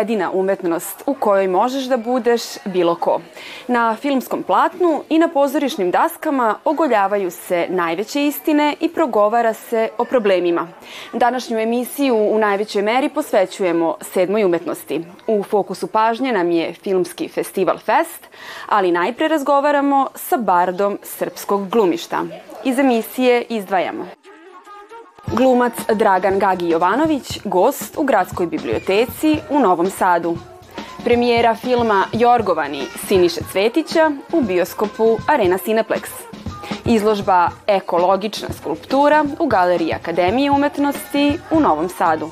Jedina umetnost u kojoj možeš da budeš bilo ko. Na filmskom platnu i na pozorišnim daskama ogoljavaju se najveće istine i progovara se o problemima. Današnju emisiju u najvećoj meri posvećujemo sedmoj umetnosti. U fokusu pažnje nam je Filmski festival Fest, ali najpre razgovaramo sa bardom srpskog glumišta. Iz emisije izdvajamo Glumac Dragan Gagi Jovanović, gost u Gradskoj biblioteci u Novom Sadu. Premijera filma Jorgovani Siniše Cvetića u bioskopu Arena Cineplex. Izložba Ekologična skulptura u Galeriji Akademije umetnosti u Novom Sadu.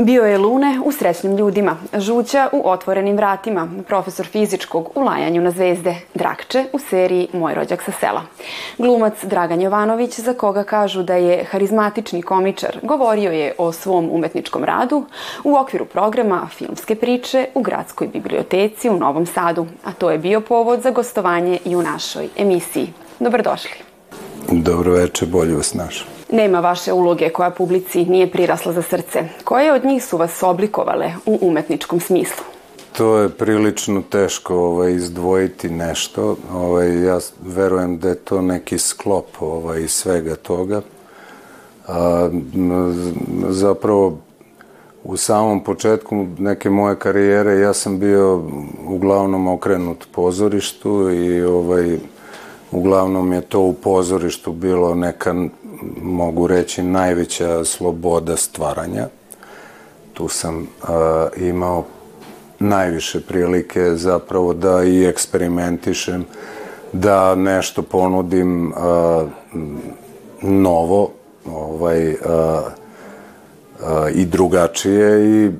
Bio je Lune u srećnim ljudima, Žuća u otvorenim vratima, profesor fizičkog u lajanju na zvezde, Drakče u seriji Moj rođak sa sela. Glumac Dragan Jovanović, za koga kažu da je harizmatični komičar, govorio je o svom umetničkom radu u okviru programa Filmske priče u Gradskoj biblioteci u Novom Sadu, a to je bio povod za gostovanje i u našoj emisiji. Dobrodošli. Dobro večer, bolje vas našao. Nema vaše uloge koja publici nije prirasla za srce. Koje od njih su vas oblikovale u umetničkom smislu? To je prilično teško ovaj, izdvojiti nešto. Ovaj, ja verujem da je to neki sklop ovaj, svega toga. A, zapravo, u samom početku neke moje karijere ja sam bio uglavnom okrenut pozorištu i ovaj, uglavnom je to u pozorištu bilo neka mogu reći, najveća sloboda stvaranja. Tu sam uh, imao najviše prilike zapravo da i eksperimentišem, da nešto ponudim uh, novo, ovaj, uh, uh, i drugačije i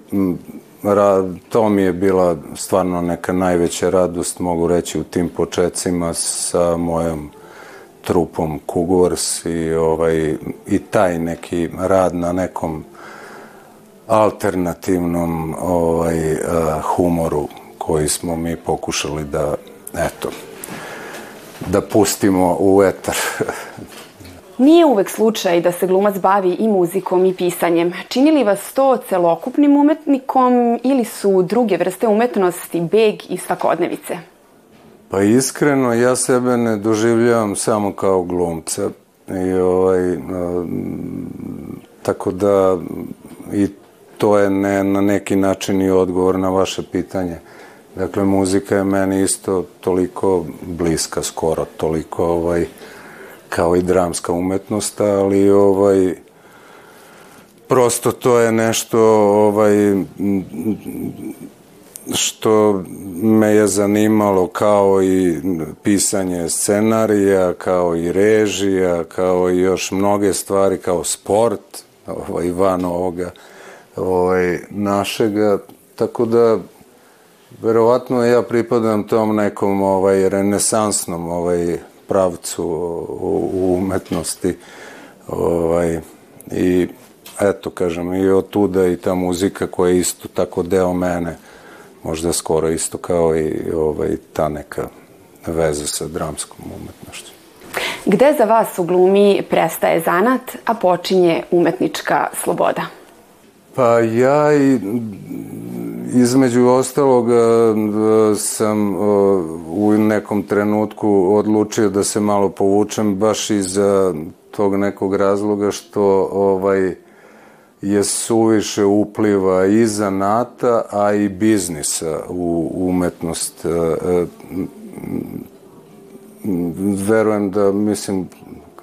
ra, to mi je bila stvarno neka najveća radost, mogu reći, u tim početcima sa mojom trupom Kugors i, ovaj, i taj neki rad na nekom alternativnom ovaj, uh, humoru koji smo mi pokušali da, eto, da pustimo u etar. Nije uvek slučaj da se glumac bavi i muzikom i pisanjem. Čini li vas to celokupnim umetnikom ili su druge vrste umetnosti beg i svakodnevice? Pa iskreno, ja sebe ne doživljavam samo kao glumca. I ovaj, tako da i to je ne, na neki način i odgovor na vaše pitanje. Dakle, muzika je meni isto toliko bliska, skoro toliko ovaj, kao i dramska umetnost, ali ovaj, prosto to je nešto ovaj, što me je zanimalo kao i pisanje scenarija, kao i režija, kao i još mnoge stvari, kao sport, ovaj, van ovoga ovaj, našega, tako da verovatno ja pripadam tom nekom ovaj, renesansnom ovaj, pravcu u, u umetnosti ovaj, i eto, kažem, i od tuda i ta muzika koja je isto tako deo mene možda skoro isto kao i ovaj, ta neka veza sa dramskom umetnošću. Gde za vas u glumi prestaje zanat, a počinje umetnička sloboda? Pa ja i između ostalog sam u nekom trenutku odlučio da se malo povučem baš iz tog nekog razloga što ovaj je suviše upliva i zanata, a i biznisa u umetnost. E, e, verujem da, mislim,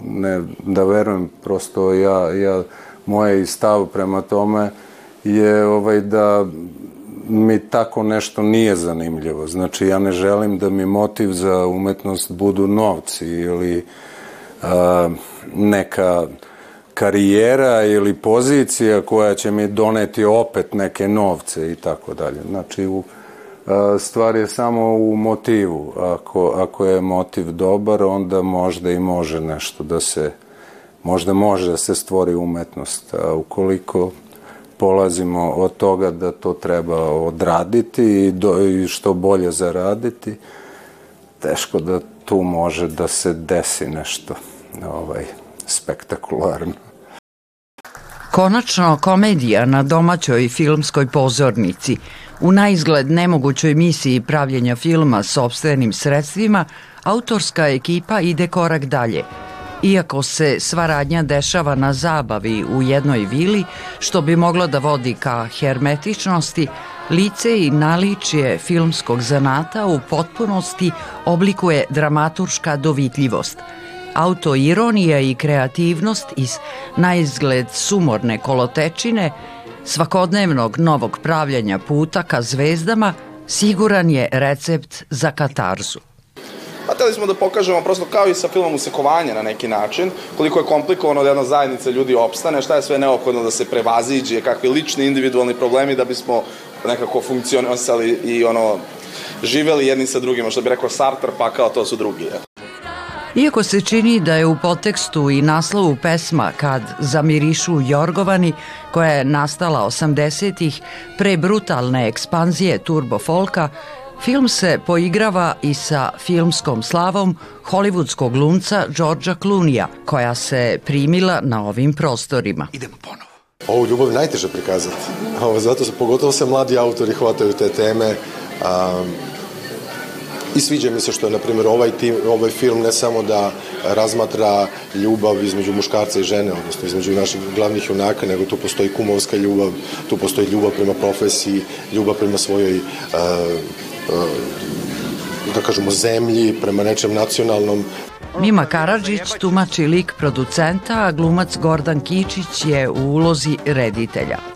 ne da verujem, prosto ja, ja moje stav prema tome je ovaj da mi tako nešto nije zanimljivo. Znači, ja ne želim da mi motiv za umetnost budu novci ili a, neka karijera ili pozicija koja će mi doneti opet neke novce i tako dalje. Znači, u, stvar je samo u motivu. Ako, ako je motiv dobar, onda možda i može nešto da se, možda može da se stvori umetnost. A ukoliko polazimo od toga da to treba odraditi i, do, i što bolje zaraditi, teško da tu može da se desi nešto ovaj, spektakularno. Konačno, komedija na domaćoj filmskoj pozornici u naizgled nemogućoj misiji pravljenja filma sobstvenim sredstvima, autorska ekipa ide korak dalje. Iako se sva radnja dešava na zabavi u jednoj vili, što bi moglo da vodi ka hermetičnosti, lice i naličje filmskog zanata u potpunosti oblikuje dramaturška dovitljivost – autoironija i kreativnost iz naizgled sumorne kolotečine, svakodnevnog novog pravljanja puta ka zvezdama, siguran je recept za katarzu. Pa teli smo da pokažemo prosto kao i sa filmom Usekovanje na neki način, koliko je komplikovano da jedna zajednica ljudi opstane, šta je sve neophodno da se prevaziđe, kakvi lični individualni problemi da bismo nekako funkcionisali i ono živeli jedni sa drugima, što bi rekao Sartre, pa kao to su drugi. Ja. Iako se čini da je u potekstu i naslovu pesma Kad zamirišu Jorgovani, koja je nastala 80-ih pre brutalne ekspanzije turbo folka, film se poigrava i sa filmskom slavom hollywoodskog glumca Georgea Clooney-a, koja se primila na ovim prostorima. Idemo ponovo. Ovu ljubav najteže prikazati. Zato se pogotovo se mladi autori hvataju te teme. I sviđa mi se što je, na primjer, ovaj, tim, ovaj film ne samo da razmatra ljubav između muškarca i žene, odnosno između naših glavnih junaka, nego tu postoji kumovska ljubav, tu postoji ljubav prema profesiji, ljubav prema svojoj, uh, uh, da kažemo, zemlji, prema nečem nacionalnom. Mima Karadžić tumači lik producenta, a glumac Gordan Kičić je u ulozi reditelja.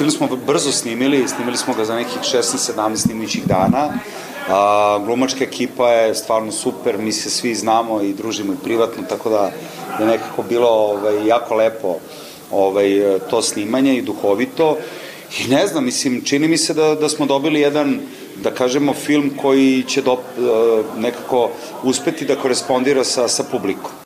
Film smo brzo snimili, snimili smo ga za nekih 16-17 snimićih dana. A, glumačka ekipa je stvarno super, mi se svi znamo i družimo i privatno, tako da je nekako bilo ovaj, jako lepo ovaj, to snimanje i duhovito. I ne znam, mislim, čini mi se da, da smo dobili jedan, da kažemo, film koji će do, nekako uspeti da korespondira sa, sa publikom.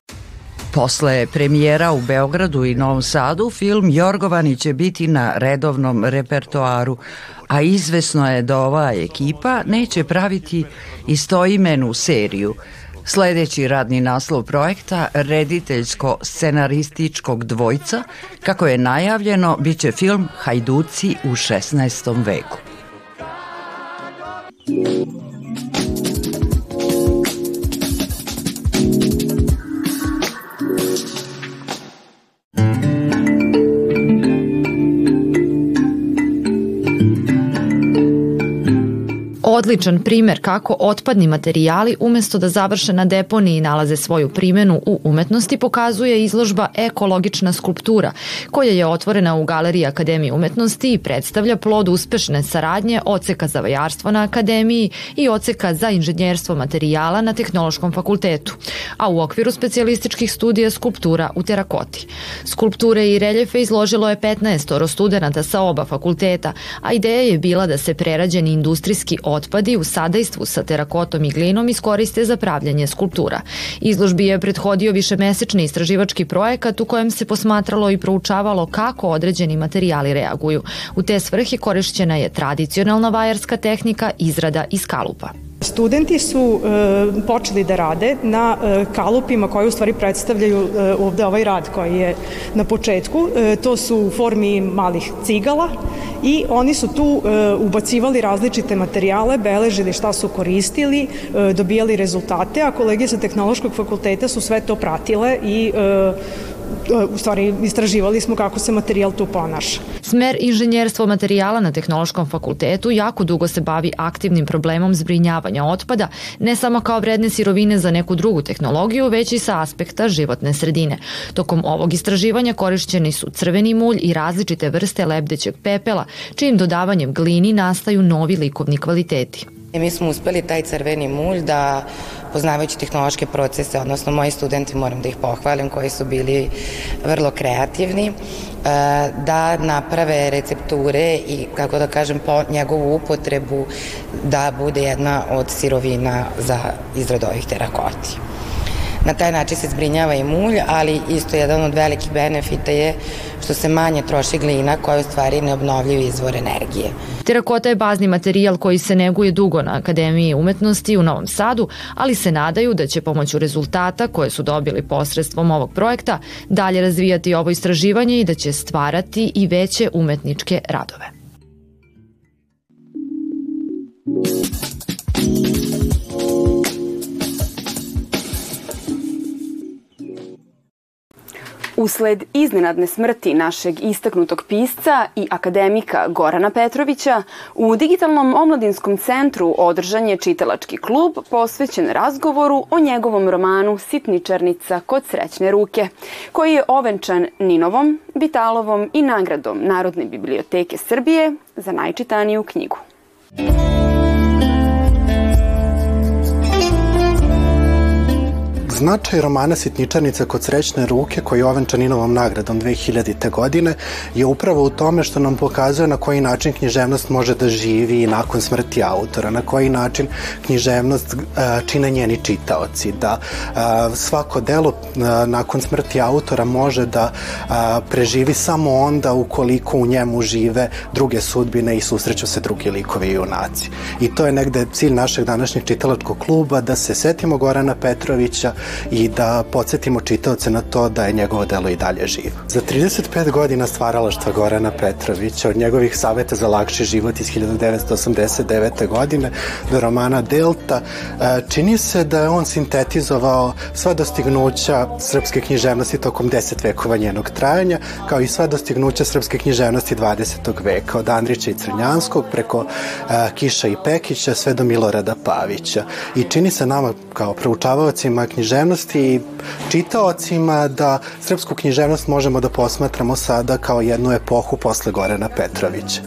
Posle premijera u Beogradu i Novom Sadu, film Jorgovani će biti na redovnom repertoaru, a izvesno je da ova ekipa neće praviti istoimenu seriju. Sledeći radni naslov projekta, rediteljsko-scenarističkog dvojca, kako je najavljeno, biće film Hajduci u 16. veku. Odličan primer kako otpadni materijali umesto da završe na deponiji nalaze svoju primenu u umetnosti pokazuje izložba Ekologična skulptura koja je otvorena u Galeriji Akademije umetnosti i predstavlja plod uspešne saradnje Oceka za vajarstvo na Akademiji i Oceka za inženjerstvo materijala na Tehnološkom fakultetu, a u okviru specijalističkih studija skulptura u terakoti. Skulpture i reljefe izložilo je 15 studenta sa oba fakulteta, a ideja je bila da se prerađeni industrijski otpad otpadi u sadajstvu sa terakotom i glinom iskoriste za pravljanje skulptura. Izložbi je prethodio višemesečni istraživački projekat u kojem se posmatralo i proučavalo kako određeni materijali reaguju. U te svrhe korišćena je tradicionalna vajarska tehnika izrada iz kalupa. Studenti su e, počeli da rade na e, kalupima koji u stvari predstavljaju e, ovde ovaj rad koji je na početku. E, to su u formi malih cigala i oni su tu e, ubacivali različite materijale, beležili šta su koristili, e, dobijali rezultate, a kolege sa tehnološkog fakulteta su sve to pratile i e, u stvari istraživali smo kako se materijal tu ponaša. Smer inženjerstvo materijala na Tehnološkom fakultetu jako dugo se bavi aktivnim problemom zbrinjavanja otpada, ne samo kao vredne sirovine za neku drugu tehnologiju, već i sa aspekta životne sredine. Tokom ovog istraživanja korišćeni su crveni mulj i različite vrste lebdećeg pepela, čijim dodavanjem glini nastaju novi likovni kvaliteti. I mi smo uspeli taj crveni mulj da poznavajući tehnološke procese, odnosno moji studenti, moram da ih pohvalim, koji su bili vrlo kreativni, e, da naprave recepture i, kako da kažem, po njegovu upotrebu da bude jedna od sirovina za izradu ovih terakoti. Na taj način se zbrinjava i mulj, ali isto jedan od velikih benefita je što se manje troši glina koja je u stvari neobnovljiv izvor energije. Terakota je bazni materijal koji se neguje dugo na Akademiji umetnosti u Novom Sadu, ali se nadaju da će pomoću rezultata koje su dobili posredstvom ovog projekta dalje razvijati ovo istraživanje i da će stvarati i veće umetničke radove. Usled iznenadne smrti našeg istaknutog pisca i akademika Gorana Petrovića, u Digitalnom omladinskom centru održan je čitalački klub posvećen razgovoru o njegovom romanu Sitničarnica kod srećne ruke, koji je ovenčan Ninovom, Bitalovom i nagradom Narodne biblioteke Srbije za najčitaniju knjigu. Značaj romana Sitničarnica kod srećne ruke, koji je ovenčan Inovom nagradom 2000. godine, je upravo u tome što nam pokazuje na koji način književnost može da živi i nakon smrti autora, na koji način književnost čine njeni čitaoci, da svako delo nakon smrti autora može da preživi samo onda ukoliko u njemu žive druge sudbine i susreću se drugi likovi i junaci. I to je negde cilj našeg današnjeg čitalačkog kluba, da se setimo Gorana Petrovića, i da podsjetimo čitaoce na to da je njegovo delo i dalje živo. Za 35 godina stvaralaštva Gorana Petrovića, od njegovih saveta za lakši život iz 1989. godine do romana Delta, e, čini se da je on sintetizovao sva dostignuća srpske književnosti tokom deset vekova njenog trajanja, kao i sva dostignuća srpske književnosti 20. veka, od Andrića i Crnjanskog preko e, Kiša i Pekića sve do Milorada Pavića. I čini se nama kao proučavaocima književnosti književnosti čitaocima da srpsku književnost možemo da posmatramo sada kao jednu epohu posle Gorana Petrovića.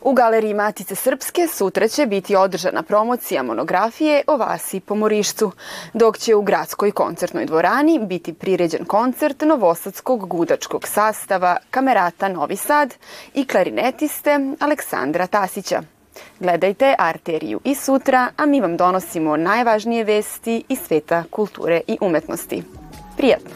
U galeriji Matice Srpske sutra će biti održana promocija monografije o Vasi Pomorišcu, dok će u gradskoj koncertnoj dvorani biti priređen koncert novosadskog gudačkog sastava Kamerata Novi Sad i klarinetiste Aleksandra Tasića. Gledajte Arteriju i sutra, a mi vam donosimo najvažnije vesti iz sveta kulture i umetnosti. Prijatno!